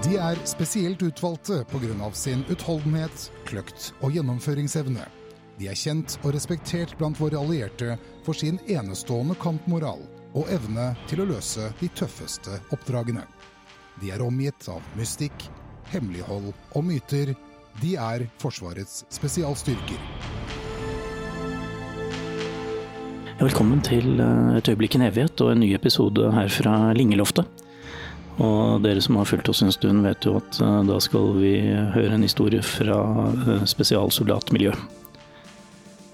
De er spesielt utvalgte pga. sin utholdenhet, kløkt og gjennomføringsevne. De er kjent og respektert blant våre allierte for sin enestående kampmoral og evne til å løse de tøffeste oppdragene. De er omgitt av mystikk, hemmelighold og myter. De er Forsvarets spesialstyrker. Velkommen til eh, Et øyeblikk i en evighet og en ny episode her fra Lingeloftet. Og dere som har fulgt oss en stund vet jo at eh, da skal vi høre en historie fra spesialsoldatmiljøet. spesialsoldatmiljø.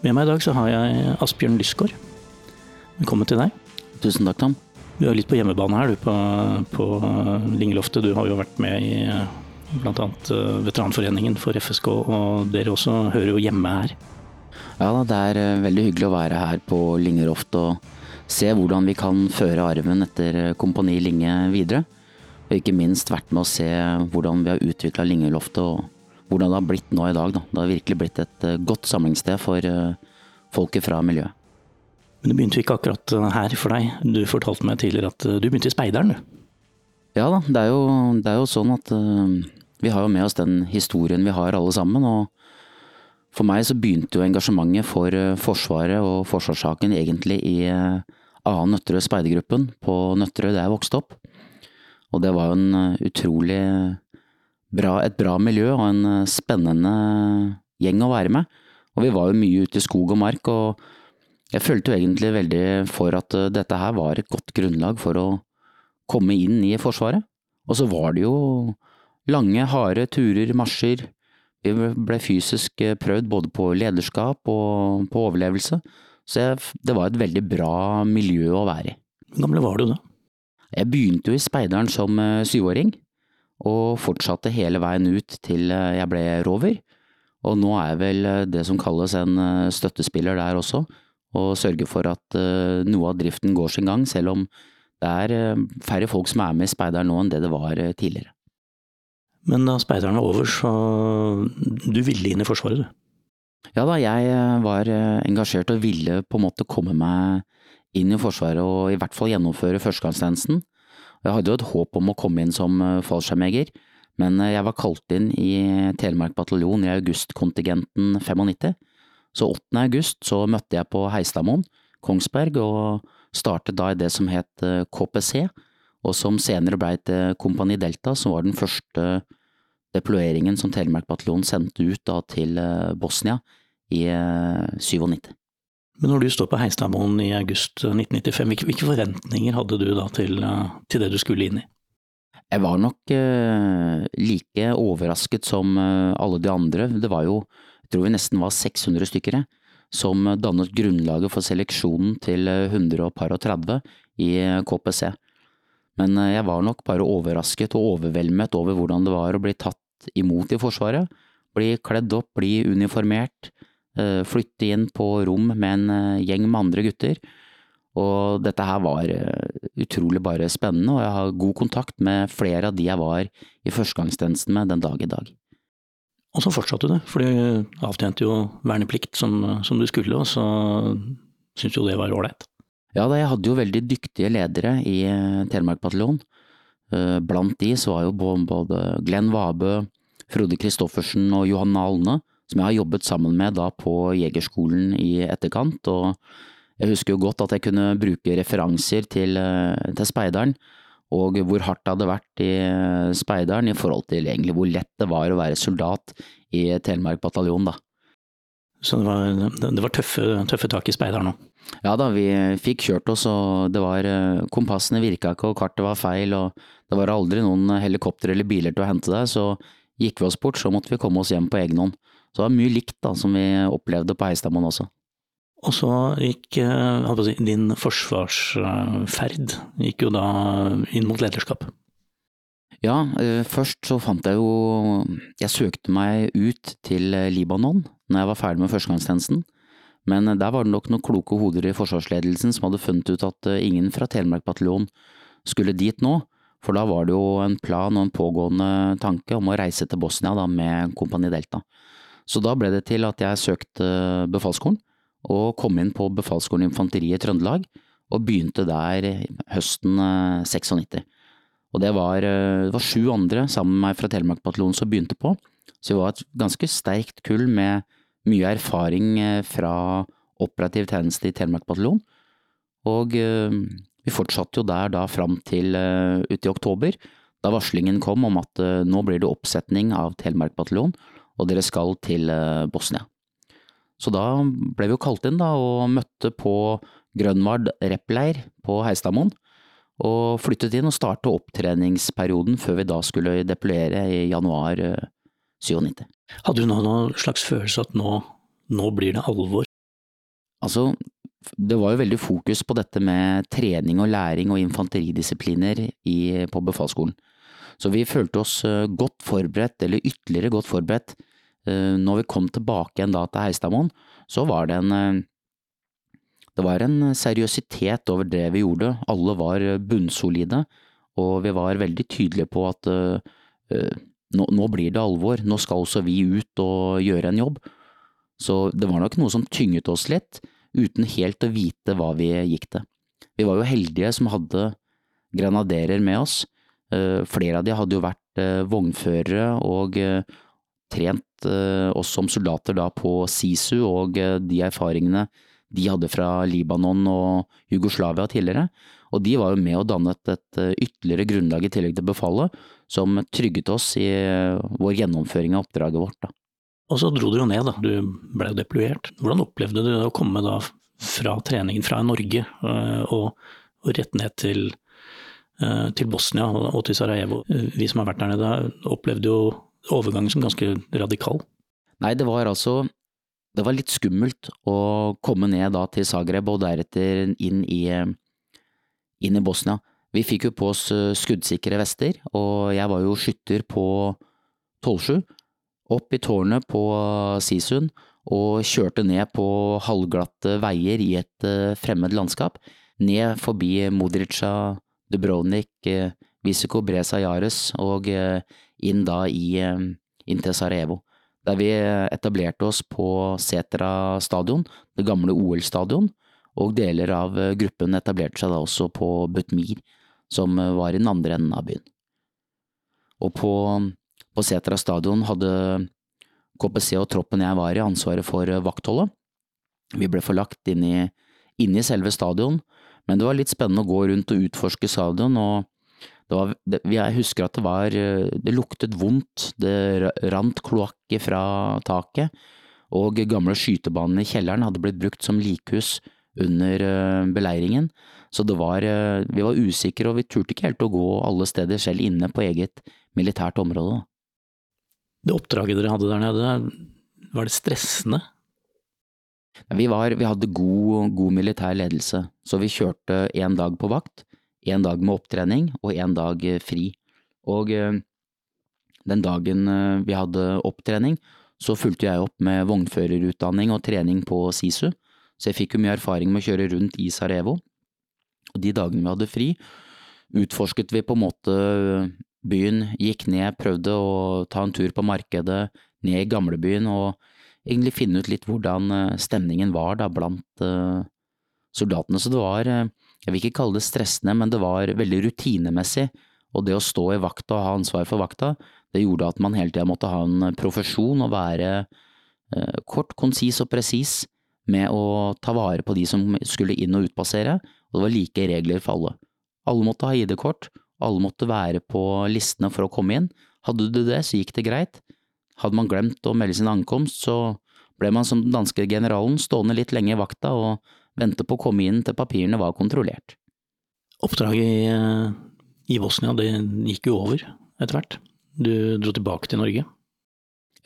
Med meg i dag så har jeg Asbjørn Lysgård. Velkommen til deg. Tusen takk, Tom. Du er litt på hjemmebane her, du på, på Lingeloftet. Du har jo vært med i bl.a. Veteranforeningen for FSK, og dere også hører jo hjemme her. Ja da, det er eh, veldig hyggelig å være her på Lingeroft og se hvordan vi kan føre arven etter eh, Kompani Linge videre. Og ikke minst vært med å se hvordan vi har utvikla Lingeloftet og hvordan det har blitt nå i dag. Da. Det har virkelig blitt et eh, godt samlingssted for folket fra miljøet. Men det begynte ikke akkurat her for deg. Du fortalte meg tidligere at du begynte i Speideren, du. Ja da, det er, jo, det er jo sånn at uh, vi har jo med oss den historien vi har alle sammen. og for meg så begynte jo engasjementet for eh, Forsvaret og forsvarssaken egentlig i eh, A. Nøtterøy speidergruppen på Nøtterøy der jeg vokste opp. Og det var jo en eh, utrolig bra, et bra miljø og en spennende gjeng å være med. Og vi var jo mye ute i skog og mark, og jeg følte jo egentlig veldig for at dette her var et godt grunnlag for å komme inn i Forsvaret. Og så var det jo lange, harde turer, marsjer, vi ble fysisk eh, prøvd både på lederskap og på overlevelse, så jeg, det var et veldig bra miljø å være i. Hvor gammel var du da? Jeg begynte jo i speideren som eh, syvåring, og fortsatte hele veien ut til eh, jeg ble rover. Og nå er jeg vel det som kalles en støttespiller der også, og sørger for at noe av driften går sin gang, selv om det er færre folk som er med i speideren nå enn det det var tidligere. Men da speideren var over, så du ville inn i Forsvaret, du? Ja da, jeg eh, var eh, engasjert og ville på en måte komme meg inn i Forsvaret og i hvert fall gjennomføre førstegangstjenesten. Jeg hadde jo et håp om å komme inn som eh, fallskjermjeger, men jeg var kalt inn i Telemark bataljon i augustkontingenten 95. Så 8. august så møtte jeg på Heistadmoen, Kongsberg, og startet da i det som het KPC, og som senere blei til Kompani Delta, som var den første deployeringen som Telemark bataljon sendte ut da, til eh, Bosnia i 97. Men når du står på Heistadmoen i august 1995, hvilke, hvilke forventninger hadde du da til, eh, til, det du skulle inn i? Jeg var nok uh, like overrasket som uh, alle de andre. Det var jo, jeg tror vi nesten var 600 stykker, som dannet grunnlaget for seleksjonen til 130 i KPC. Men jeg var nok bare overrasket og overveldet over hvordan det var å bli tatt imot i Forsvaret. Bli kledd opp, bli uniformert, flytte inn på rom med en eh, gjeng med andre gutter. Og dette her var eh, utrolig bare spennende, og jeg har god kontakt med flere av de jeg var i førstegangstjenesten med den dag i dag. Og så fortsatte du, for du avtjente jo verneplikt som, som du skulle, og så syntes jo det var ålreit. Ja, jeg hadde jo veldig dyktige ledere i Telemark bataljon. Eh, blant de så var jo både Glenn Vabø, Frode Christoffersen og Johanne Alne, som jeg har jobbet sammen med da på Jegerskolen i etterkant. og Jeg husker jo godt at jeg kunne bruke referanser til, eh, til speideren, og hvor hardt det hadde vært i eh, speideren i forhold til egentlig hvor lett det var å være soldat i Telemark bataljon, da. Så det var, det var tøffe, tøffe, tak i speideren òg? Ja da, vi fikk kjørt oss og det var Kompassene virka ikke og kartet var feil og det var aldri noen helikopter eller biler til å hente deg, så gikk vi oss bort, så måtte vi komme oss hjem på egen hånd. Så det var mye likt da, som vi opplevde på Heistadmoen også. Og så gikk si, din forsvarsferd gikk jo da inn mot lederskap? Ja, eh, først så fant jeg jo Jeg søkte meg ut til Libanon når jeg var ferdig med førstegangstjenesten. Men der var det nok noen kloke hoder i forsvarsledelsen som hadde funnet ut at eh, ingen fra Telemark bataljon skulle dit nå. For da var det jo en plan og en pågående tanke om å reise til Bosnia da med Kompani Delta. Så da ble det til at jeg søkte befalsskolen, og kom inn på Befalsskolen infanteri i Trøndelag, og begynte der høsten 96. Eh, Og det var, det var sju andre sammen med meg fra Telemark bataljon som begynte på, så vi var et ganske sterkt kull med mye erfaring fra operativ tjeneste i Telemark bataljon. Og vi fortsatte jo der da fram til ute i oktober, da varslingen kom om at nå blir det oppsetning av Telemark bataljon, og dere skal til Bosnia. Så da ble vi jo kalt inn da, og møtte på Grønvard reppleir på Heistadmoen. Og flyttet inn og startet opptreningsperioden før vi da skulle deployere i januar 97. Eh, Hadde du nå noen slags følelse at nå, nå blir det alvor? Altså, det var jo veldig fokus på dette med trening og læring og infanteridisipliner i, på befalsskolen. Så vi følte oss eh, godt forberedt, eller ytterligere godt forberedt, Eh, når vi kom tilbake igjen da til Heistadmoen, så var det en eh, det var en seriøsitet over det vi gjorde. Alle var bunnsolide, og vi var veldig tydelige på at nå, nå, blir det alvor, nå skal også vi ut og gjøre en jobb. Så det var nok noe som tynget oss litt, uten helt å vite hva vi gikk til. Vi var jo heldige som hadde grenaderer med oss. Uh, flere av de hadde jo vært uh, vognførere og trent Eh, oss som soldater da på SISU og eh, de erfaringene de hadde fra Libanon og Jugoslavia tidligere. Og de var jo med og dannet et eh, ytterligere grunnlag i tillegg til befalet, som trygget oss i vår gjennomføring av oppdraget vårt. Da. Og så dro du jo ned, da. Du ble jo deployert. Hvordan opplevde du å komme da fra treningen fra Norge og, og rett ned til, til Bosnia og til Sarajevo? Vi som har vært der nede, opplevde jo overgangen som ganske radikal? Nei, det var altså Det var litt skummelt å komme ned da til Zagreb og deretter inn i, inn i Bosnia. Vi fikk jo på oss eh, skuddsikre vester, og jeg var jo skytter på 12-7. Opp i tårnet på Sisun og kjørte ned på halvglatte veier i et eh, fremmed landskap. Ned forbi Modrica, Dubrovnik, Visiko, Visico Bresa Jares og inn da i, eh, inn til Sarajevo. Der vi etablerte oss på Setra stadion, det gamle OL-stadion, og deler av eh, gruppen etablerte seg da også på Butmir, som eh, var i den andre enden av byen. Og på, på Setra stadion hadde KPC og troppen jeg var i ansvaret for vaktholdet. Vi ble forlagt inn i, inn i selve stadion, men det var litt spennende å gå rundt og utforske stadion, og var, jeg husker at det var eh, Det luktet vondt, det rant kloakk fra taket, og gamle skytebanen i kjelleren hadde blitt brukt som likhus under eh, beleiringen. Så det var eh, Vi var usikre, og vi turte ikke helt å gå alle steder, selv inne på eget militært område. Det oppdraget dere hadde der nede, var det stressende? Vi, var, vi hadde god, god militær ledelse, så vi kjørte én dag på vakt én dag med opptrening og én dag eh, fri. Og eh, den dagen eh, vi hadde opptrening, så fulgte jeg opp med vognførerutdanning og trening på SISU, så jeg fikk jo mye erfaring med å kjøre rundt i Sarajevo. Og de dagene vi hadde fri, utforsket vi på en måte byen, gikk ned, prøvde å ta en tur på markedet, ned i gamlebyen og egentlig finne ut litt hvordan stemningen var da blant soldatene. Så det var jeg vil ikke kalle det stressende, men det var veldig rutinemessig. Og det å stå i vakta og ha ansvar for vakta, det gjorde at man hele tida måtte ha en profesjon og være eh, kort, konsis og presis med å ta vare på de som skulle inn og utpassere, og det var like regler for alle. Alle måtte ha ID-kort, alle måtte være på listene for å komme inn. Hadde du det, så gikk det greit. Hadde man glemt å melde sin ankomst, så ble man som den danske generalen stående litt lenge i vakta og vente på å komme inn til papirene var kontrollert. Oppdraget i, eh, i Bosnia det gikk jo over etter hvert. Du dro tilbake til Norge?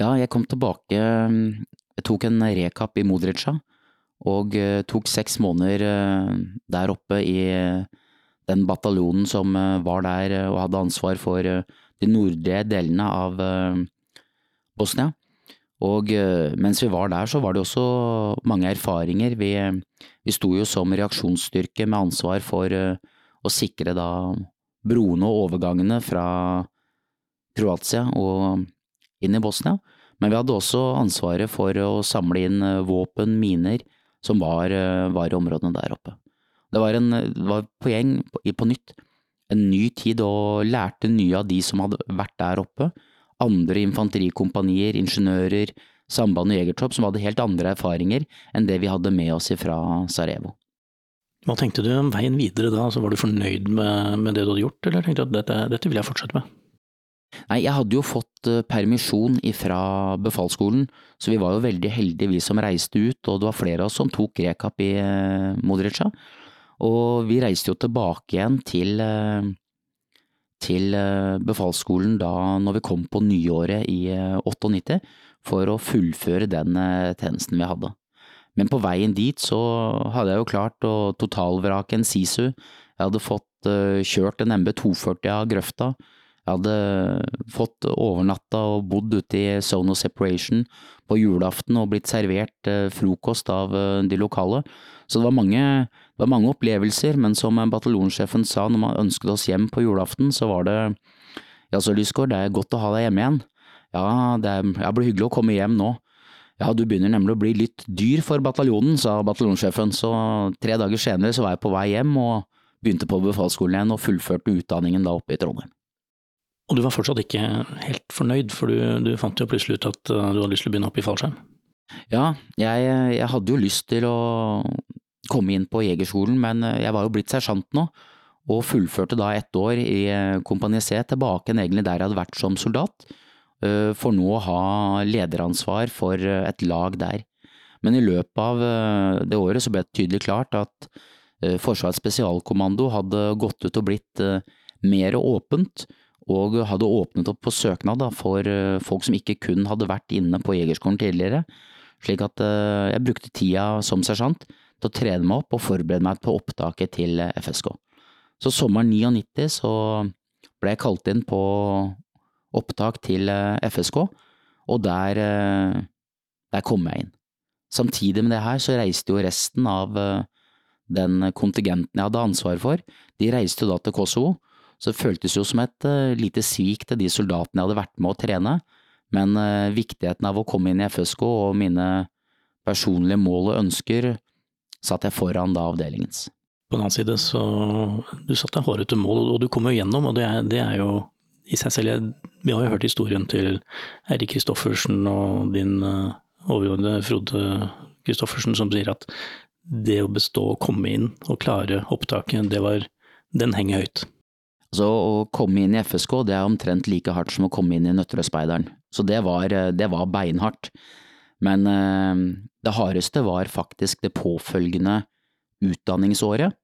Ja, jeg kom tilbake. Jeg tok en rekap i Modrica, og eh, tok seks måneder eh, der oppe i den bataljonen som var der og hadde ansvar for de nordlige delene av Bosnia. Og mens vi var der, så var det også mange erfaringer. Vi, vi sto jo som reaksjonsstyrke med ansvar for eh, å sikre da broene og overgangene fra Kroatia og inn i Bosnia. Men vi hadde også ansvaret for å samle inn eh, våpen, miner, som var, eh, var i områdene der oppe. Det var, en, det var poeng på, på nytt en ny tid og lærte nye av de som hadde vært der oppe. Andre infanterikompanier, ingeniører, samband og jegertropp som hadde helt andre erfaringer enn det vi hadde med oss fra Sarajevo. Hva tenkte du om veien videre da? Altså, var du fornøyd med, med, det du hadde gjort, eller tenkte du at dette, dette vil jeg fortsette med? Nei, jeg hadde jo fått eh, permisjon fra befalsskolen, så vi var jo veldig heldige vi som reiste ut, og det var flere av oss som tok rekap i eh, Modrica. Og vi reiste jo tilbake igjen til, eh, til befalsskolen da når vi kom på nyåret i 98, for å fullføre den tjenesten vi hadde. Men på veien dit så hadde jeg jo klart å totalvrake en Sisu, jeg hadde fått kjørt en MB 240 av grøfta, jeg hadde fått overnatta og bodd ute i Sono Separation på julaften og blitt servert eh, frokost av eh, de lokale. Så det var, mange, det var mange opplevelser, men som bataljonssjefen sa når man ønsket oss hjem på julaften, så var det ja så Lysgård, det er godt å ha deg hjemme igjen. Ja, det, er, ja, blir hyggelig å komme hjem nå. Ja, du begynner nemlig å bli litt dyr for bataljonen, sa bataljonssjefen, så tre dager senere så var jeg på vei hjem og begynte på befalsskolen igjen og fullførte utdanningen da oppe i Trondheim. Og du var fortsatt ikke helt fornøyd, for du, du fant jo plutselig ut at uh, du hadde lyst til å begynne opp i fallskjerm? Ja, jeg, jeg, hadde jo lyst til å komme inn på jegerskolen, men uh, jeg var jo blitt sersjant nå, og fullførte da ett år i uh, Kompani C, tilbake enn egentlig der jeg hadde vært som soldat, for nå å ha lederansvar for et lag der. Men i løpet av det året så ble det tydelig klart at Forsvarets spesialkommando hadde gått ut og blitt mer åpent, og hadde åpnet opp på søknad da, for eh, folk som ikke kun hadde vært inne på Jegerskolen tidligere, slik at eh, jeg brukte tida som sersjant til å trene meg opp og forberede meg på opptaket til eh, FSK. Så sommeren 99 så ble jeg kalt inn på opptak til FSK, og der, der kom jeg inn. Samtidig med det her så reiste jo resten av den kontingenten jeg hadde ansvar for, de reiste da til Kosovo, så det føltes jo som et lite svik til de soldatene jeg hadde vært med å trene, men viktigheten av å komme inn i FSK og mine personlige mål og ønsker satte jeg foran da avdelingens. På den annen side så du satte hårete mål, og du kom jo gjennom, og det er, det er jo i seg selv Vi har jo hørt historien til Eirik Kristoffersen og din uh, overordnede Frode Kristoffersen som sier at det å bestå å komme inn og klare opptaket, det var Den henger høyt. Så å komme inn i FSK det er omtrent like hardt som å komme inn i Nøtterøyspeideren. Så det var, eh, det var beinhardt. Men eh, det hardeste var faktisk det påfølgende utdanningsåret.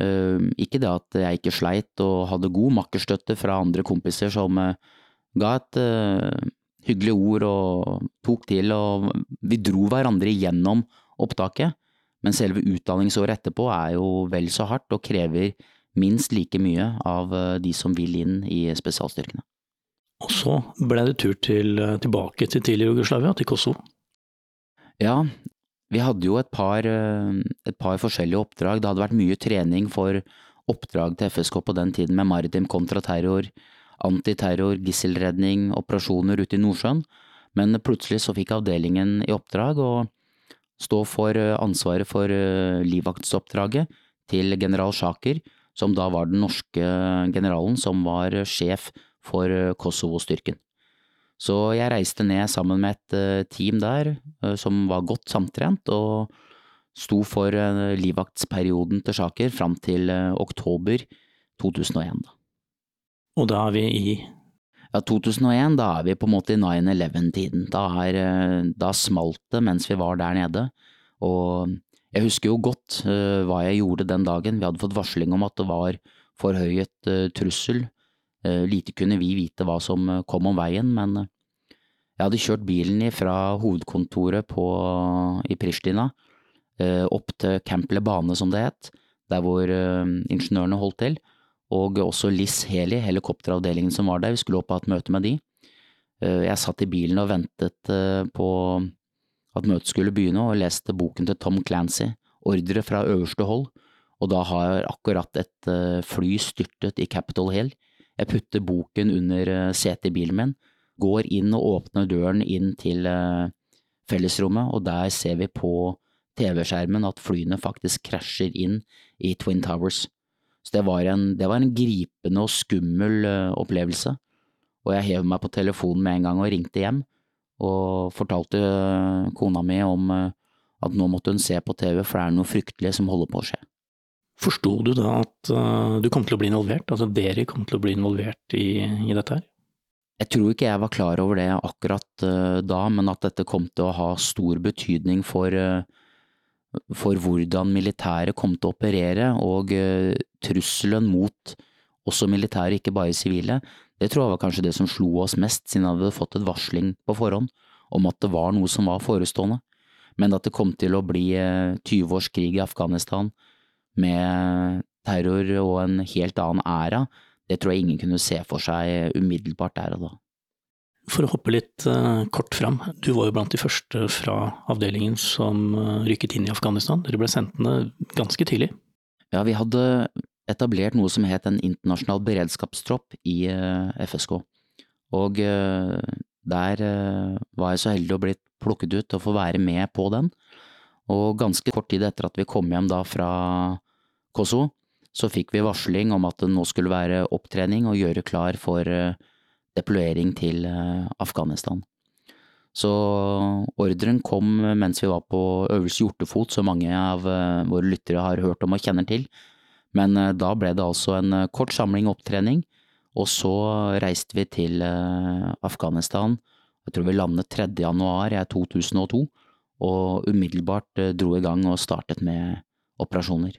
Eh, ikke det at jeg ikke sleit og hadde god makkerstøtte fra andre kompiser som ga et hyggelig ord og tok til, og vi dro hverandre gjennom opptaket. Men selve utdanningsåret etterpå er jo vel så hardt og krever minst like mye av eh, de som vil inn i spesialstyrkene. Og så ble det tur til, eh, tilbake til tidligere Jugoslavia, til Kosovo? Ja, vi hadde jo et par, eh, et par, forskjellige oppdrag. Det hadde vært mye trening for oppdrag til FSK på den tiden med maritim kontraterror, antiterror, gisselredning, operasjoner ute i Nordsjøen. Men plutselig så fikk avdelingen i oppdrag å stå for ansvaret for livvaktsoppdraget til general Sjaker, som da var den norske generalen som var sjef for eh, Kosovo-styrken. Så jeg reiste ned sammen med et eh, team der eh, som var godt samtrent, og sto for livvaktsperioden til Sjaker fram til oktober 2001. Og da er vi i Ja, 2001, da er vi på en måte i 9-11-tiden. Da, da smalt det mens vi var der nede, og jeg husker jo godt hva jeg gjorde den dagen. Vi hadde fått varsling om at det var forhøyet uh, trussel. Uh, lite kunne vi vite hva som kom om veien, men jeg hadde kjørt bilen fra hovedkontoret på, i Pristina opp til Camp Lebane, som det het, der hvor ingeniørene holdt til, og også Liss Heli, helikopteravdelingen som var der. Vi skulle opp og ha et møte med de. Jeg satt i bilen og ventet på at møtet skulle begynne, og leste boken til Tom Clancy, Ordre fra øverste hold, og da har akkurat et eh, fly styrtet i Capitol Hill. Jeg putter boken under eh, setet i bilen min, går inn og åpner døren inn til eh, fellesrommet, og der ser vi på TV-skjermen at flyene faktisk krasjer inn i Twin Towers. Så det var en, det var en gripende og skummel uh, opplevelse. Og jeg hev meg på telefonen med en gang og ringte hjem, og fortalte kona mi om at nå måtte hun se på TV, for det er noe fryktelig som holder på å skje. Forsto du da at du kom til å bli involvert, altså dere kom til å bli involvert i, i dette her? Jeg tror ikke jeg var klar over det akkurat uh, da, men at dette kom til å ha stor betydning for, uh, for hvordan militæret kom til å operere, og uh, trusselen mot også militære, ikke bare sivile, det tror jeg var kanskje det som slo oss mest, siden jeg hadde fått et varsling på forhånd om at det var noe som var forestående. Men at det kom til å bli 20 års krig i Afghanistan med terror og en helt annen æra, det tror jeg ingen kunne se for seg umiddelbart der og da. For å hoppe litt uh, kort fram, du var jo blant de første fra avdelingen som uh, rykket inn i Afghanistan. Dere ble sendt ned ganske tidlig? Ja, vi hadde etablert noe som het en internasjonal beredskapstropp i uh, FSK. Og der var jeg så heldig å bli plukket ut og få være med på den. Og ganske kort tid etter at vi kom hjem da fra Kosovo, så fikk vi varsling om at det nå skulle være opptrening og gjøre klar for eh, deployering til eh, Afghanistan. Så ordren kom mens vi var på øvelse hjortefot, som mange av eh, våre lyttere har hørt om og kjenner til. Men da ble det altså en kort samling opptrening, og så reiste vi til Afghanistan. Jeg tror vi landet 3. januar 2002, og umiddelbart dro i gang og startet med operasjoner.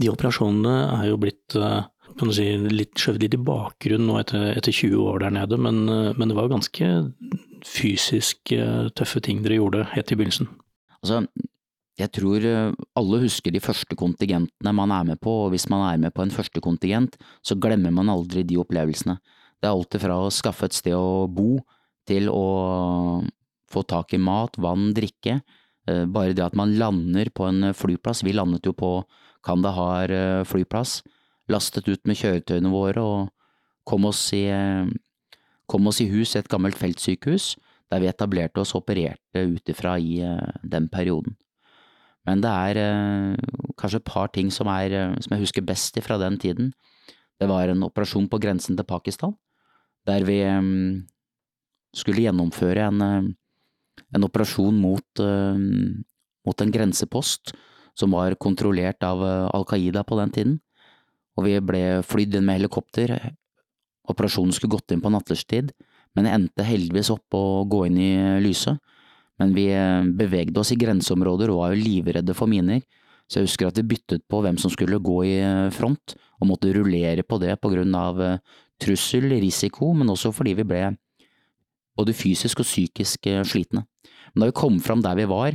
De operasjonene er jo blitt eh, kan du si, litt skjøvet litt i bakgrunnen nå etter, etter 20 år der nede, men, eh, men, det var ganske fysisk eh, tøffe ting dere gjorde helt i begynnelsen. Altså, jeg tror alle husker de første kontingentene man er med på, og hvis man er med på en første kontingent, så glemmer man aldri de opplevelsene. Det er alltid fra å skaffe et sted å bo, til å få tak i mat, vann, drikke. Bare det at man lander på en flyplass. Vi landet jo på Kandahar eh, flyplass, lastet ut med kjøretøyene våre og kom oss i, eh, kom oss i hus i et gammelt feltsykehus, der vi etablerte oss og opererte ut ifra i eh, den perioden. Men det er kanskje et par ting som, er, som jeg husker best fra den tiden. Det var en operasjon på grensen til Pakistan, der vi skulle gjennomføre en, en operasjon mot, mot en grensepost som var kontrollert av eh, Al Qaida på den tiden. Og vi ble flydd inn med helikopter. Operasjonen skulle gått inn på nattetid, men endte heldigvis opp å gå inn i lyset. Men vi eh, bevegde oss i grenseområder og var jo livredde for miner, så jeg husker at vi byttet på hvem som skulle gå i eh, front, og måtte rullere på det på grunn av trussel, risiko, men også fordi vi ble både fysisk og psykisk slitne. Men da vi kom fram der vi var,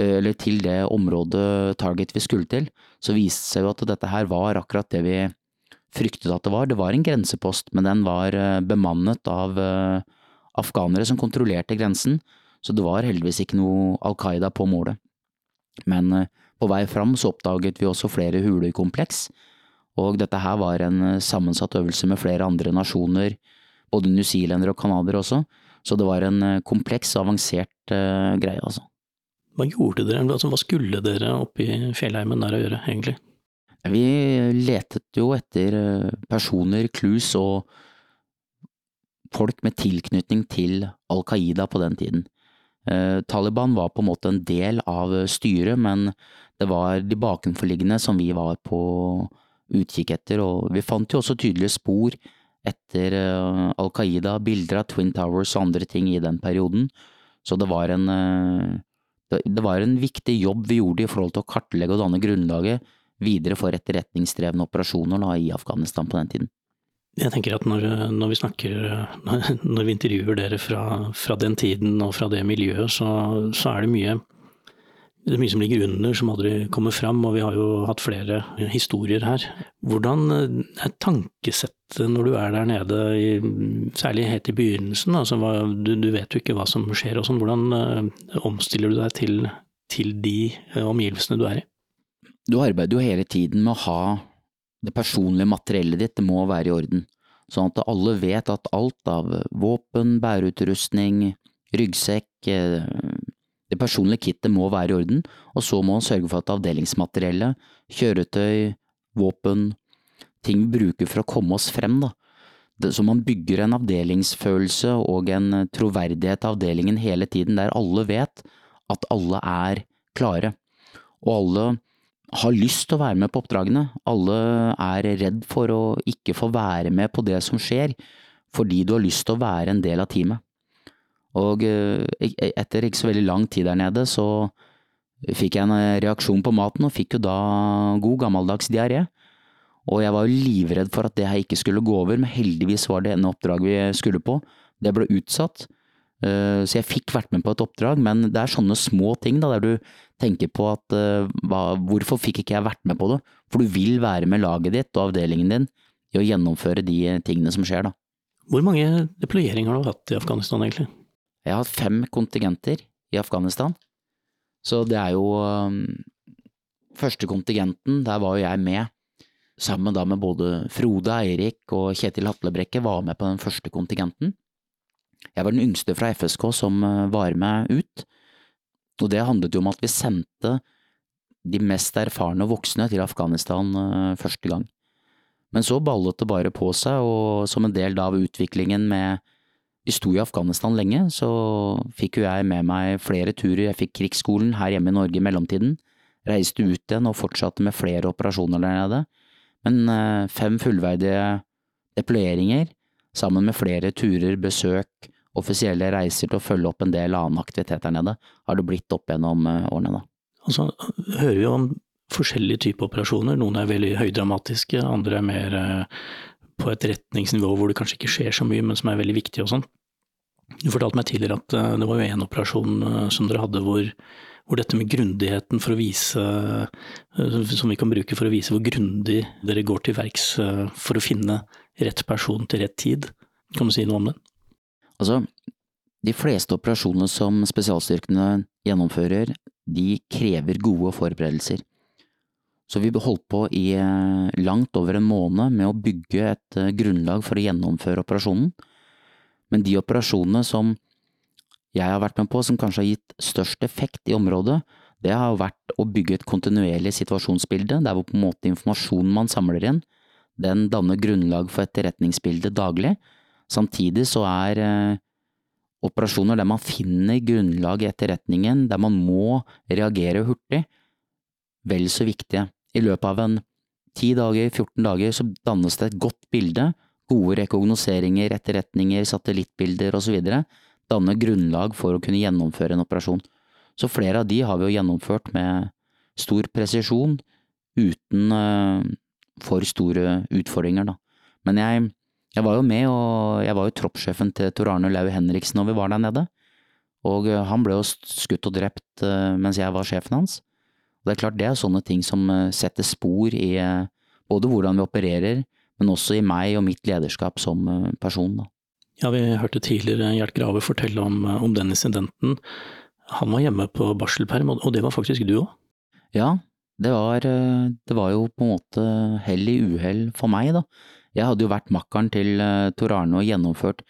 eller til det området target vi skulle til, så viste det seg jo at dette her var akkurat det vi fryktet at det var. Det var en grensepost, men den var eh, bemannet av eh, afghanere som kontrollerte grensen, så det var heldigvis ikke noe Al Qaida på målet. Men på vei fram så oppdaget vi også flere hulekompleks, og dette her var en sammensatt øvelse med flere andre nasjoner, både newzealendere og canadiere også, så det var en kompleks, avansert greie, altså. Hva gjorde dere, altså, hva skulle dere oppe i fjellheimen der å gjøre, egentlig? Vi letet jo etter eh, personer, clues og folk med tilknytning til Al Qaida på den tiden. Eh, Taliban var på en måte en del av styret, men det var de bakenforliggende som vi var på utkikk etter, og vi fant jo også tydelige spor etter eh, Al Qaida, bilder av Twin Towers og andre ting i den perioden, så det var en det var en viktig jobb vi gjorde i forhold til å kartlegge og danne grunnlaget videre for etterretningsdrevne operasjoner da, i Afghanistan på den tiden. Jeg tenker at når, når vi snakker, når vi intervjuer dere fra, fra, den tiden og fra det miljøet, så, så er det mye det er mye som ligger under som aldri kommer fram, og vi har jo hatt flere historier her. Hvordan er tankesettet når du er der nede, særlig helt i begynnelsen? Altså, du, du, vet jo ikke hva som skjer og sånn. Hvordan uh, omstiller du deg til, til de uh, omgivelsene du er i? Du arbeider jo hele tiden med å ha det personlige materiellet ditt, det må være i orden. Sånn at alle vet at alt av våpen, bæreutrustning, ryggsekk, det personlige kittet må være i orden, og så må han sørge for at avdelingsmateriellet, kjøretøy, våpen, ting vi bruker for å komme oss frem, da. Så man bygger en avdelingsfølelse og en troverdighet av avdelingen hele tiden, der alle vet at alle er klare. Og alle har lyst til å være med på oppdragene. Alle er redd for å ikke få være med på det som skjer, fordi du har lyst til å være en del av teamet. Og eh, etter ikke så veldig lang tid der nede, så fikk jeg en reaksjon på maten, og fikk jo da god gammeldags diaré. Og jeg var jo livredd for at det her ikke skulle gå over, men heldigvis var det ene oppdrag vi skulle på. Det ble utsatt, eh, så jeg fikk vært med på et oppdrag, men det er sånne små ting da, der du tenker på at eh, hvorfor fikk ikke jeg vært med på det? For du vil være med laget ditt og avdelingen din i å gjennomføre de tingene som skjer, da. Hvor mange deployeringer har du hatt i Afghanistan, egentlig? Jeg har hatt fem kontingenter i Afghanistan. Så det er jo um, Første kontingenten, der var jo jeg med sammen da med både Frode Eirik og Kjetil Hatlebrekke var med på den første kontingenten. Jeg var den yngste fra FSK som uh, var med ut, og det handlet jo om at vi sendte de mest erfarne og voksne til Afghanistan uh, første gang. Men så ballet det bare på seg, og som en del av utviklingen med sto i Afghanistan lenge, så fikk jo jeg med meg flere turer. Jeg fikk krigsskolen her hjemme i Norge i mellomtiden, reiste ut igjen og fortsatte med flere operasjoner der nede. Men uh, fem fullverdige deployeringer, sammen med flere turer, besøk, offisielle reiser til å følge opp en del annen aktivitet der nede, har det blitt opp gjennom uh, årene, da. Altså, hører vi om forskjellige typer operasjoner. Noen er veldig høydramatiske, andre er mer eh, på et retningsnivå hvor det kanskje ikke skjer så mye, men som er veldig viktig og sånn. Du fortalte meg tidligere at eh, det var jo en operasjon eh, som dere hadde hvor, hvor dette med grundigheten for å vise, som vi kan bruke for å vise hvor grundig dere går til verks for å finne rett person til rett tid. Kan du si noe om det? Altså, de fleste operasjonene som spesialstyrkene gjennomfører, de krever gode forberedelser. Så vi holdt på i eh, langt over en måned med å bygge et eh, grunnlag for å gjennomføre operasjonen. Men de operasjonene som jeg har vært med på som kanskje har gitt størst effekt i området, det har vært å bygge et kontinuerlig situasjonsbilde, der hvor på en måte informasjonen man samler inn, den danner grunnlag for etterretningsbildet daglig. Samtidig så er eh, operasjoner der man finner grunnlag i etterretningen, der man må reagere hurtig, vel så viktige. I løpet av en 10 dager, 14 dager, så dannes det et godt bilde. Gode rekognoseringer, etterretninger, satellittbilder osv. danner grunnlag for å kunne gjennomføre en operasjon. Så flere av de har vi jo gjennomført med stor presisjon, uten uh, for store utfordringer, da. Men jeg, jeg, var jo med, og jeg var jo troppssjefen til Tor Arne Lau Henriksen når vi var der nede. Og uh, han ble jo skutt og drept uh, mens jeg var sjefen hans. Det er klart det er sånne ting som eh, setter spor i eh, både hvordan vi opererer, men også i meg og mitt lederskap som eh, person. Da. Ja, vi hørte tidligere Gjert Grave fortelle om, om, den incidenten. Han var hjemme på barselperm, og det var faktisk du òg? Ja, det var, det var, jo på en måte hell i uhell for meg, da. Jeg hadde jo vært makkeren til Tor Arne og gjennomført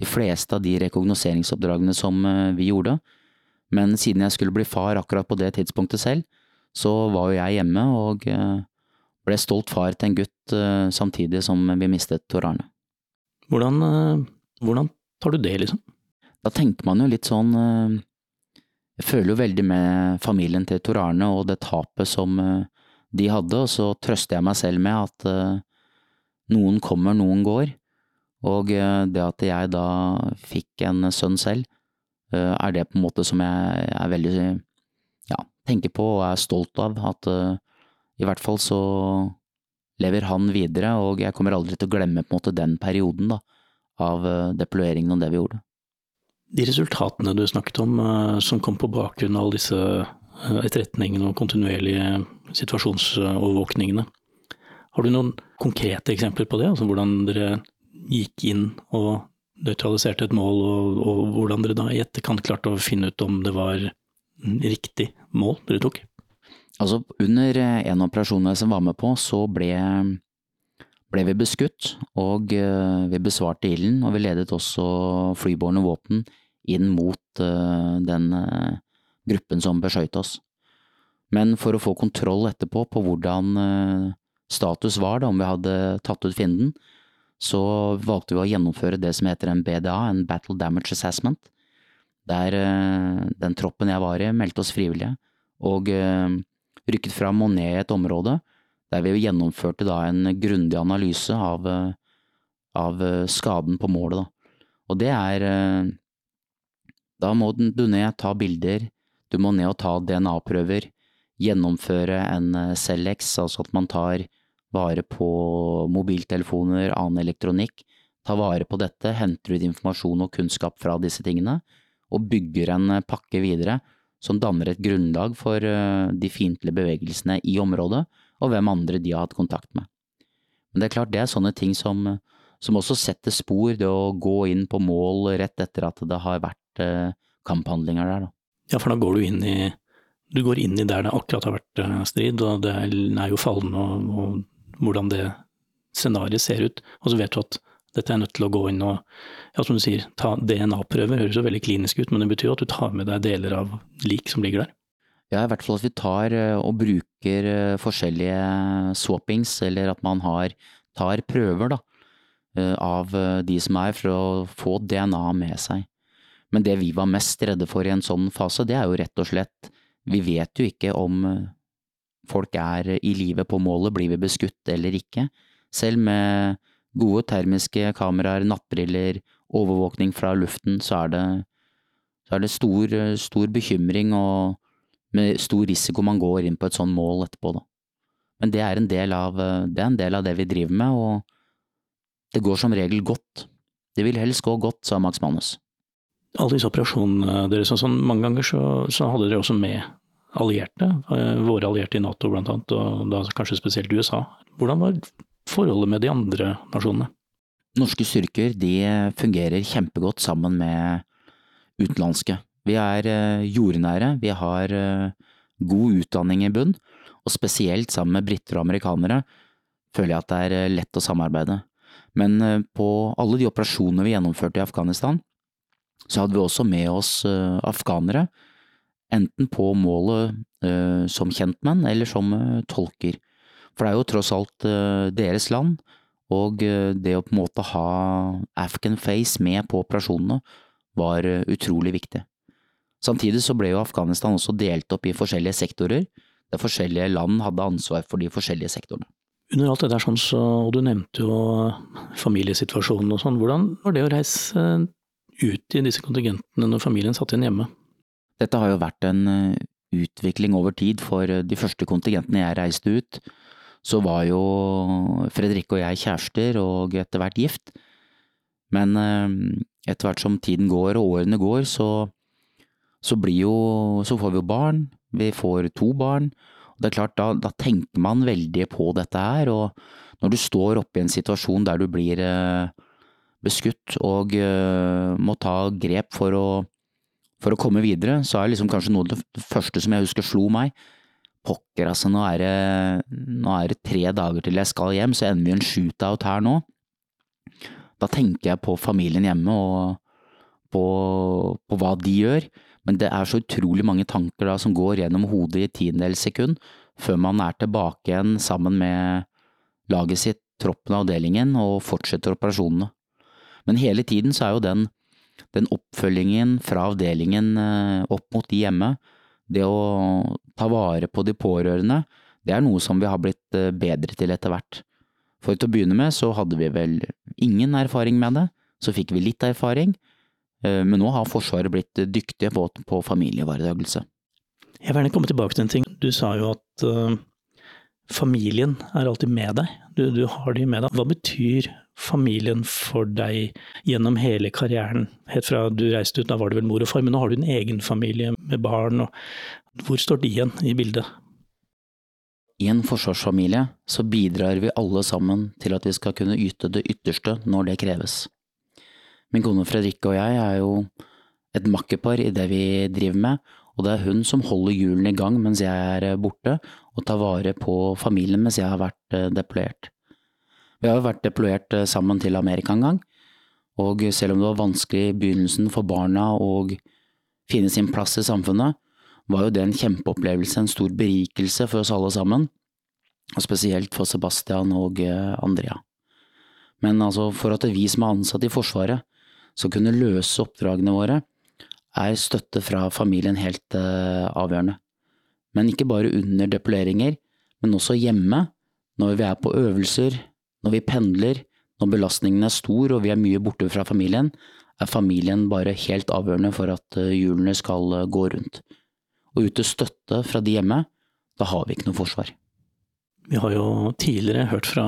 de fleste av de rekognoseringsoppdragene som vi gjorde, men siden jeg skulle bli far akkurat på det tidspunktet selv, så var jo jeg hjemme og eh, ble stolt far til en gutt eh, samtidig som vi mistet Tor Arne. Hvordan, eh, hvordan tar du det, liksom? Da tenker man jo litt sånn Jeg føler jo veldig med familien til Tor Arne og det tapet som de hadde, og så trøster jeg meg selv med at noen kommer, noen går. Og det at jeg da fikk en sønn selv, er det på en måte som jeg er veldig tenker på og er stolt av at uh, i hvert fall så lever han videre, og jeg kommer aldri til å glemme på en måte den perioden da, av uh, deployeringen og det vi gjorde. De resultatene du snakket om, uh, som kom på bakgrunn av alle disse etterretningene og kontinuerlige situasjonsovervåkningene, har du noen konkrete eksempler på det? Altså hvordan dere gikk inn og nøytraliserte et mål, og, og hvordan dere da i etterkant klarte å finne ut om det var riktig mål dere tok? Altså, under en av operasjonene som var med på, så ble, ble vi beskutt, og eh, vi besvarte ilden, og vi ledet også flybårne våpen inn mot uh, den gruppen som beskøyt oss. Men for å få kontroll etterpå på hvordan status var, da, om vi hadde tatt ut fienden, så valgte vi å gjennomføre det som heter en BDA, en Battle Damage Assessment. Der eh, den troppen jeg var i, meldte oss frivillige, og eh, rykket fram og ned i et område der vi gjennomførte da en grundig analyse av, eh, av skaden på målet. Da. Og det er Da må du ned, ta bilder, du må ned og ta DNA-prøver, gjennomføre en Celex, altså at man tar vare på mobiltelefoner, annen elektronikk, ta vare på dette, henter ut informasjon og kunnskap fra disse tingene, og bygger en pakke videre som danner et grunnlag for eh, de fiendtlige bevegelsene i området, og hvem andre de har hatt kontakt med. Men det er klart, det er sånne ting som, som også setter spor, det å gå inn på mål rett etter at det har vært eh, kamphandlinger der, da. Ja, for da går du inn i du går inn i der det akkurat har vært eh, strid, og det er jo fallende og, og hvordan det scenarioet ser ut. Og så vet du at dette er nødt til å gå inn og, ja, som du sier, ta DNA-prøver. Høres jo veldig klinisk ut, men det betyr jo at du tar med deg deler av lik som ligger der. Ja, i hvert fall at vi tar eh, og bruker eh, forskjellige swappings, eller at man har, tar prøver da, eh, av de som er, for å få DNA med seg. Men det vi var mest redde for i en sånn fase, det er jo rett og slett Vi vet jo ikke om folk er i live på målet, blir vi beskutt eller ikke. Selv med gode termiske kameraer, nattbriller, overvåkning fra luften, så er det, så er det stor, stor, bekymring og med stor risiko man går inn på et sånt mål etterpå, da. Men det er av det, en del av det vi driver med, og det går som regel godt. Det vil helst gå godt, sa Max Manus. Alle disse operasjonene deres, sånn, mange ganger så, så hadde dere også med allierte, eh, våre allierte i Nato blant annet, og da kanskje spesielt USA. Hvordan var forholdet med de andre nasjonene? Norske styrker de fungerer kjempegodt sammen med utenlandske. Vi er eh, jordnære, vi har eh, god utdanning i bunn, og spesielt sammen med briter og amerikanere føler jeg at det er eh, lett å samarbeide. Men på alle de operasjonene vi gjennomførte i Afghanistan, så hadde vi også med oss afghanere, enten på målet som kjentmenn eller som tolker. For det er jo tross alt uh, deres land, og uh, det å på en måte ha Afghan Face med på operasjonene var uh, utrolig viktig. Samtidig så ble jo Afghanistan også delt opp i forskjellige sektorer, der forskjellige land hadde ansvar for de forskjellige sektorene. Under alt det der sånn, så, og du nevnte jo familiesituasjonen og sånn, hvordan var det å reise ut i disse kontingentene når familien satt igjen hjemme? Dette har jo vært en utvikling over tid for de første kontingentene jeg reiste ut så var jo Fredrik og jeg kjærester og etter hvert gift. Men eh, etter hvert som tiden går og årene går, så, så blir jo Så får vi jo barn. Vi får to barn. Og det er klart, da, da tenker man veldig på dette her, og når du står oppe i en situasjon der du blir eh, beskutt og eh, må ta grep for å, for å komme videre, så er liksom kanskje noe av det første som jeg husker slo meg, pokker, altså, nå er, det, nå er det tre dager til jeg skal hjem, så ender vi en shootout her nå. Da tenker jeg på familien hjemme og på, på hva de gjør, men det er så utrolig mange tanker da som går gjennom hodet i tiendedels sekund, før man er tilbake igjen sammen med laget sitt, troppen av avdelingen, og fortsetter operasjonene. Men hele tiden så er jo den, den oppfølgingen fra avdelingen eh, opp mot de hjemme, det å ta vare på de pårørende, det er noe som vi har blitt eh, bedre til etter hvert. For til å begynne med så hadde vi vel ingen erfaring med det, så fikk vi litt erfaring, eh, men nå har Forsvaret blitt dyktige på, på familieivaretakelse. Jeg vil gjerne komme tilbake til en ting. Du sa jo at uh, familien er alltid med deg. Du, du har de med deg. Hva betyr familien for deg gjennom hele karrieren? Helt fra du reiste ut, da var det vel mor og far, men nå har du en egen familie med barn. hvor står de igjen i bildet? I en forsvarsfamilie så bidrar vi alle sammen til at vi skal kunne yte det ytterste når det kreves. Min kone Fredrikke og jeg er jo et makkerpar i det vi driver med, og det er hun som holder hjulene i gang mens jeg er borte, og tar vare på familien mens jeg har vært eh, deployert. Vi har jo vært deployert eh, sammen til Amerika en gang, og selv om det var vanskelig i begynnelsen for barna å finne sin plass i samfunnet, var jo det en kjempeopplevelse, en stor berikelse for oss alle sammen. og spesielt for Sebastian og eh, Andrea. Men altså, for at vi som er ansatt i Forsvaret skal kunne løse oppdragene våre, er støtte fra familien helt uh, avgjørende. Men ikke bare under deployeringer, men også hjemme, når vi er på øvelser, når vi pendler, når belastningen er stor og vi er mye borte fra familien, er familien bare helt avgjørende for at eh, hjulene skal eh, gå rundt. Og ute støtte fra de hjemme, da har vi ikke noe forsvar. Vi har jo tidligere hørt fra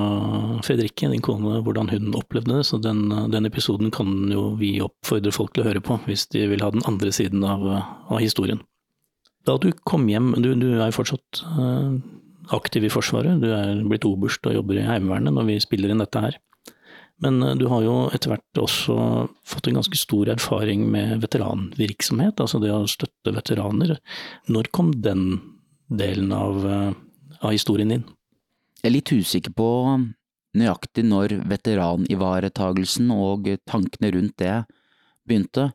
Fredrikke, din kone, hvordan hun opplevde det, så den, den, episoden kan jo vi oppfordre folk til å høre på, hvis de vil ha den andre siden av, av historien. Da du kom hjem, du, du er fortsatt uh, aktiv i Forsvaret, du er blitt oberst og jobber i Heimevernet når vi spiller inn dette her. Men uh, du har jo etter hvert også fått en ganske stor erfaring med veteranvirksomhet, altså det å støtte veteraner. Når kom den delen av, uh, av historien din? Jeg er litt usikker på nøyaktig når veteranivaretagelsen og tankene rundt det begynte,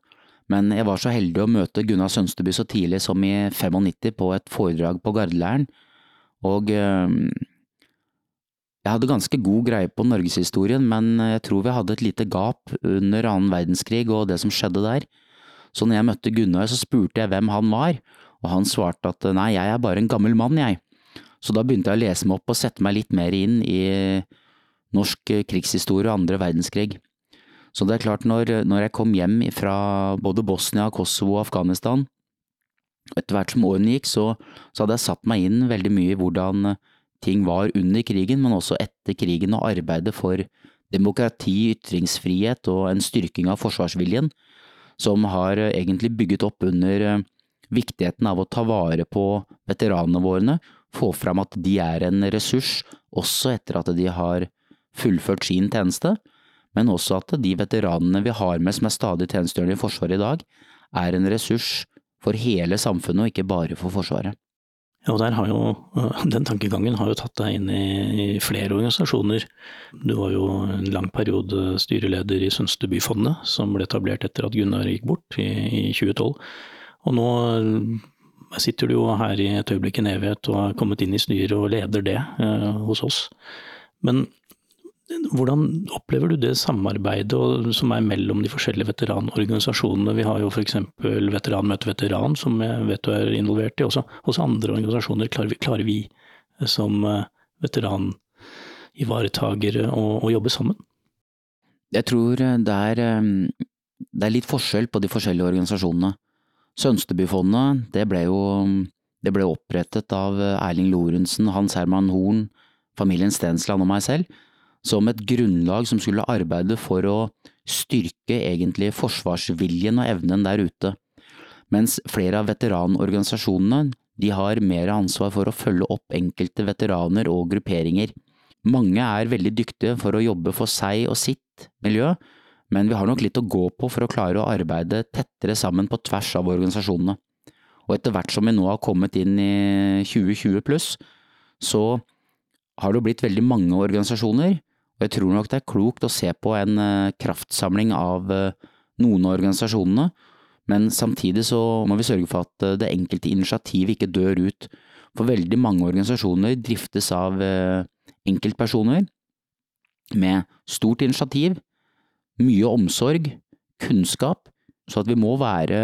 men jeg var så heldig å møte Gunnar Sønsteby så tidlig som i 95 på et foredrag på Gardeleiren, og ehm, jeg hadde ganske god greie på norgeshistorien, men jeg tror vi hadde et lite gap under annen verdenskrig og det som skjedde der. Så når jeg møtte Gunnar, så spurte jeg hvem han var, og han svarte at nei, jeg er bare en gammel mann, jeg. Så da begynte jeg å lese meg opp og sette meg litt mer inn i norsk krigshistorie og andre verdenskrig. Så det er klart, når, når jeg kom hjem fra både Bosnia, Kosovo og Afghanistan, etter hvert som årene gikk, så, så, hadde jeg satt meg inn veldig mye i hvordan ting var under krigen, men også etter krigen, og arbeidet for demokrati, ytringsfrihet og en styrking av forsvarsviljen, som har egentlig bygget opp under viktigheten av å ta vare på veteranene våre få fram at de er en ressurs også etter at de har fullført sin tjeneste, men også at de veteranene vi har med som er stadig tjenestegjørende i Forsvaret i dag, er en ressurs for hele samfunnet og ikke bare for Forsvaret. Ja, og jo, Den tankegangen har jo tatt deg inn i, flere organisasjoner. Du var jo en lang periode styreleder i Sønstebyfondet, som ble etablert etter at Gunnar gikk bort i, i 2012. Og nå sitter du jo her i et øyeblikk en evighet og har kommet inn i styret og leder det eh, hos oss. Men hvordan opplever du det samarbeidet som er mellom de forskjellige veteranorganisasjonene? Vi har jo f.eks. Veteranmøte veteran, som jeg vet du er involvert i. Også hos andre organisasjoner klarer vi, klarer vi som eh, veteranivaretagere å, å jobbe sammen? Jeg tror det er, eh, det er litt forskjell på de forskjellige organisasjonene. Sønstebyfondet, det ble jo det ble opprettet av Erling Lorentzen, Hans Herman Horn, familien Stensland og meg selv, som et grunnlag som skulle arbeide for å styrke egentlig forsvarsviljen og evnen der ute. Mens flere av veteranorganisasjonene de har mer ansvar for å følge opp enkelte veteraner og grupperinger. Mange er veldig dyktige for å jobbe for seg og sitt miljø, men vi har nok litt å gå på for å klare å arbeide tettere sammen på tvers av organisasjonene. Og etter hvert som vi nå har kommet inn i 2020 pluss, så har det blitt veldig mange organisasjoner, jeg tror nok det er klokt å se på en eh, kraftsamling av eh, noen av organisasjonene, men samtidig så må vi sørge for at eh, det enkelte initiativet ikke dør ut, for veldig mange organisasjoner driftes av enkeltpersoner med stort initiativ, mye omsorg, kunnskap, så at vi må være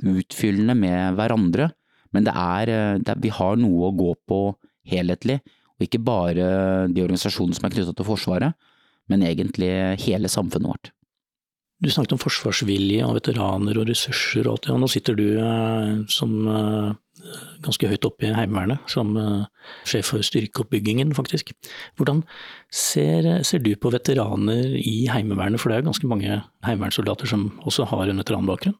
utfyllende med hverandre. Men det er, det vi har noe å gå på helhetlig, og ikke bare de organisasjonene som er knyttet til Forsvaret, men egentlig hele samfunnet vårt. Du snakket om forsvarsvilje og veteraner og ressurser og alt det, og nå sitter du eh, som eh, ganske høyt oppe i Heimevernet, som eh, sjef for styrkeoppbyggingen, faktisk. Hvordan ser, ser, du på veteraner i Heimevernet, for det er jo ganske mange heimevernssoldater som også har en veteranbakgrunn?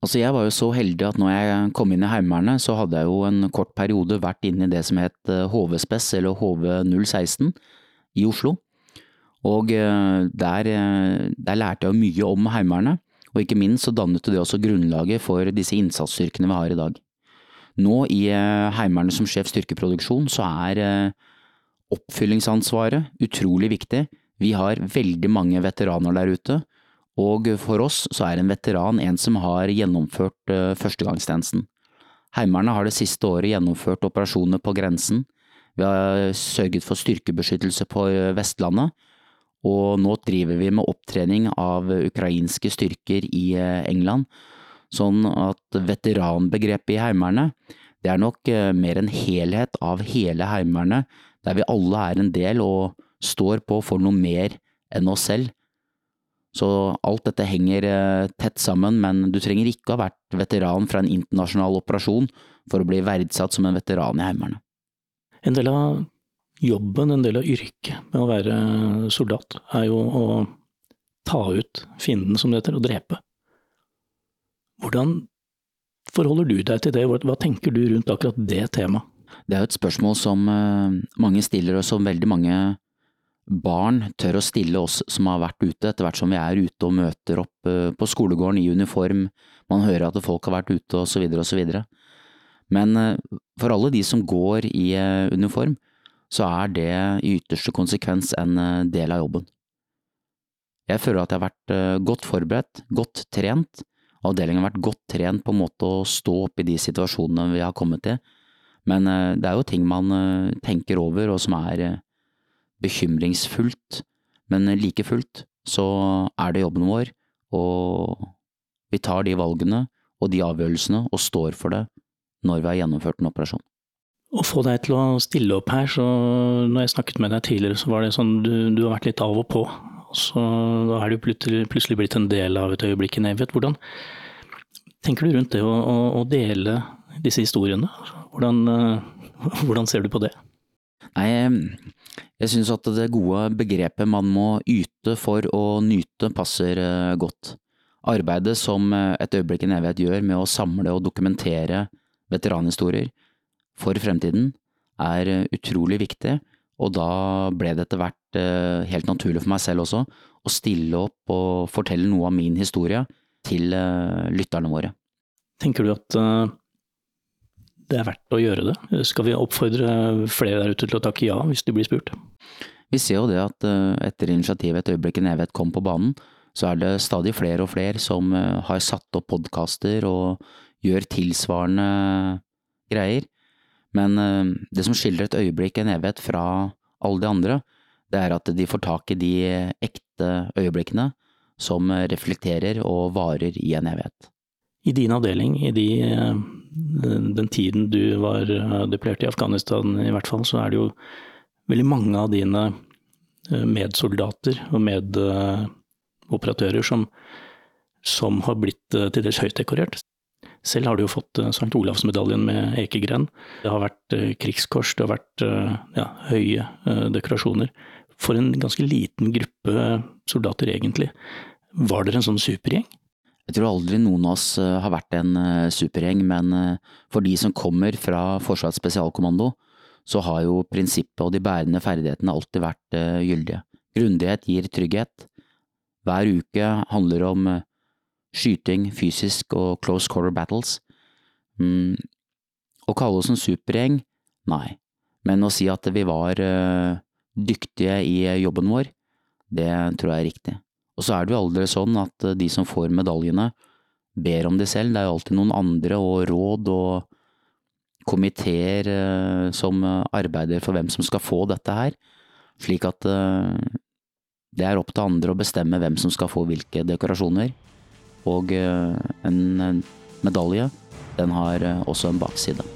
Altså Jeg var jo så heldig at når jeg kom inn i Heimevernet, så hadde jeg jo en kort periode vært inne i det som het HV-spes, eller HV016, i Oslo. Og eh, der, eh, der lærte jeg jo mye om Heimevernet, og ikke minst så dannet det også grunnlaget for disse innsatsstyrkene vi har i dag. Nå i eh, Heimevernet som sjef styrkeproduksjon så er oppfyllingsansvaret utrolig viktig. Vi har veldig mange veteraner der ute, og for oss så er en veteran en som har gjennomført førstegangstjenesten. Heimevernet har det siste året gjennomført operasjoner på grensen. Vi har sørget for styrkebeskyttelse på Vestlandet, og nå driver vi med opptrening av ukrainske styrker i England, sånn at veteranbegrepet i Heimevernet det er nok mer en helhet av hele Heimevernet, der vi alle er en del og står på for noe mer enn oss selv. Så alt dette henger tett sammen, men du trenger ikke ha vært veteran fra en internasjonal operasjon for å bli verdsatt som en veteran i Heimevernet. En del av jobben, en del av yrket med å være soldat, er jo å ta ut fienden, som det heter, og drepe. Hvordan forholder du deg til det, hva tenker du rundt akkurat det temaet? Det er jo et spørsmål som eh, mange stiller, og som veldig mange barn tør å stille oss som har vært ute, etter hvert som vi er ute og møter opp eh, på skolegården i uniform, man hører at folk har vært ute og så videre og så videre. Men eh, for alle de som går i eh, uniform, så er det i ytterste konsekvens en del av jobben. Jeg føler at jeg har vært godt forberedt, godt trent. Avdelingen har vært godt trent på en måte å stå opp i de situasjonene vi har kommet til. Men det er jo ting man tenker over og som er bekymringsfullt. Men like fullt så er det jobben vår, og vi tar de valgene og de avgjørelsene og står for det når vi har gjennomført en operasjon. Å få deg til å stille opp her, så når jeg snakket med deg tidligere, så var det sånn du, du har vært litt av og på. Så da er du plutselig blitt en del av et øyeblikk i Nevet. Hvordan tenker du rundt det å, å, å dele disse historiene? Hvordan, uh, hvordan, ser du på det? Nei, jeg synes at det gode begrepet man må yte for å nyte, passer uh, godt. Arbeidet som eh, Et øyeblikk i evighet gjør med å samle og dokumentere veteranhistorier for fremtiden er eh, utrolig viktig, og da ble det etter hvert eh, helt naturlig for meg selv også å stille opp og fortelle noe av min historie til eh, lytterne våre. Tenker du at det er verdt å gjøre det? Skal vi oppfordre flere der ute til å takke ja hvis de blir spurt? Vi ser jo det at etter initiativet Et øyeblikk i evighet kom på banen, så er det stadig flere og flere som har satt opp podkaster og gjør tilsvarende greier. Men eh, det som skildrer et øyeblikk, en evighet, fra alle de andre, det er at de får tak i de ekte øyeblikkene som reflekterer og varer i en evighet. I din avdeling, i de, eh, den tiden du var deplert deployert i Afghanistan i hvert fall, så er det jo veldig mange av dine medsoldater og medoperatører som, som har blitt til dels høyt dekorert. Selv har du jo fått St. Olavsmedaljen med ekegren. Det har vært eh, krigskors, det har vært eh, ja, høye dekorasjoner. For en ganske liten gruppe soldater, egentlig. Var dere en sånn supergjeng? Jeg tror aldri noen av oss har vært en supergjeng, men for de som kommer fra Forsvarets spesialkommando, så har jo prinsippet og de bærende ferdighetene alltid vært gyldige. Grundighet gir trygghet. Hver uke handler om skyting, fysisk og close quarter battles. Mm. Å kalle oss en supergjeng? Nei. Men å si at vi var dyktige i jobben vår, det tror jeg er riktig. Og så er det jo aldri sånn at uh, de som får medaljene, ber om det selv. Det er jo alltid noen andre og råd og komiteer uh, som arbeider for hvem som skal få dette her. Slik at det er opp til andre å bestemme hvem som skal få hvilke dekorasjoner. Og eh, en medalje, den har eh, også en bakside.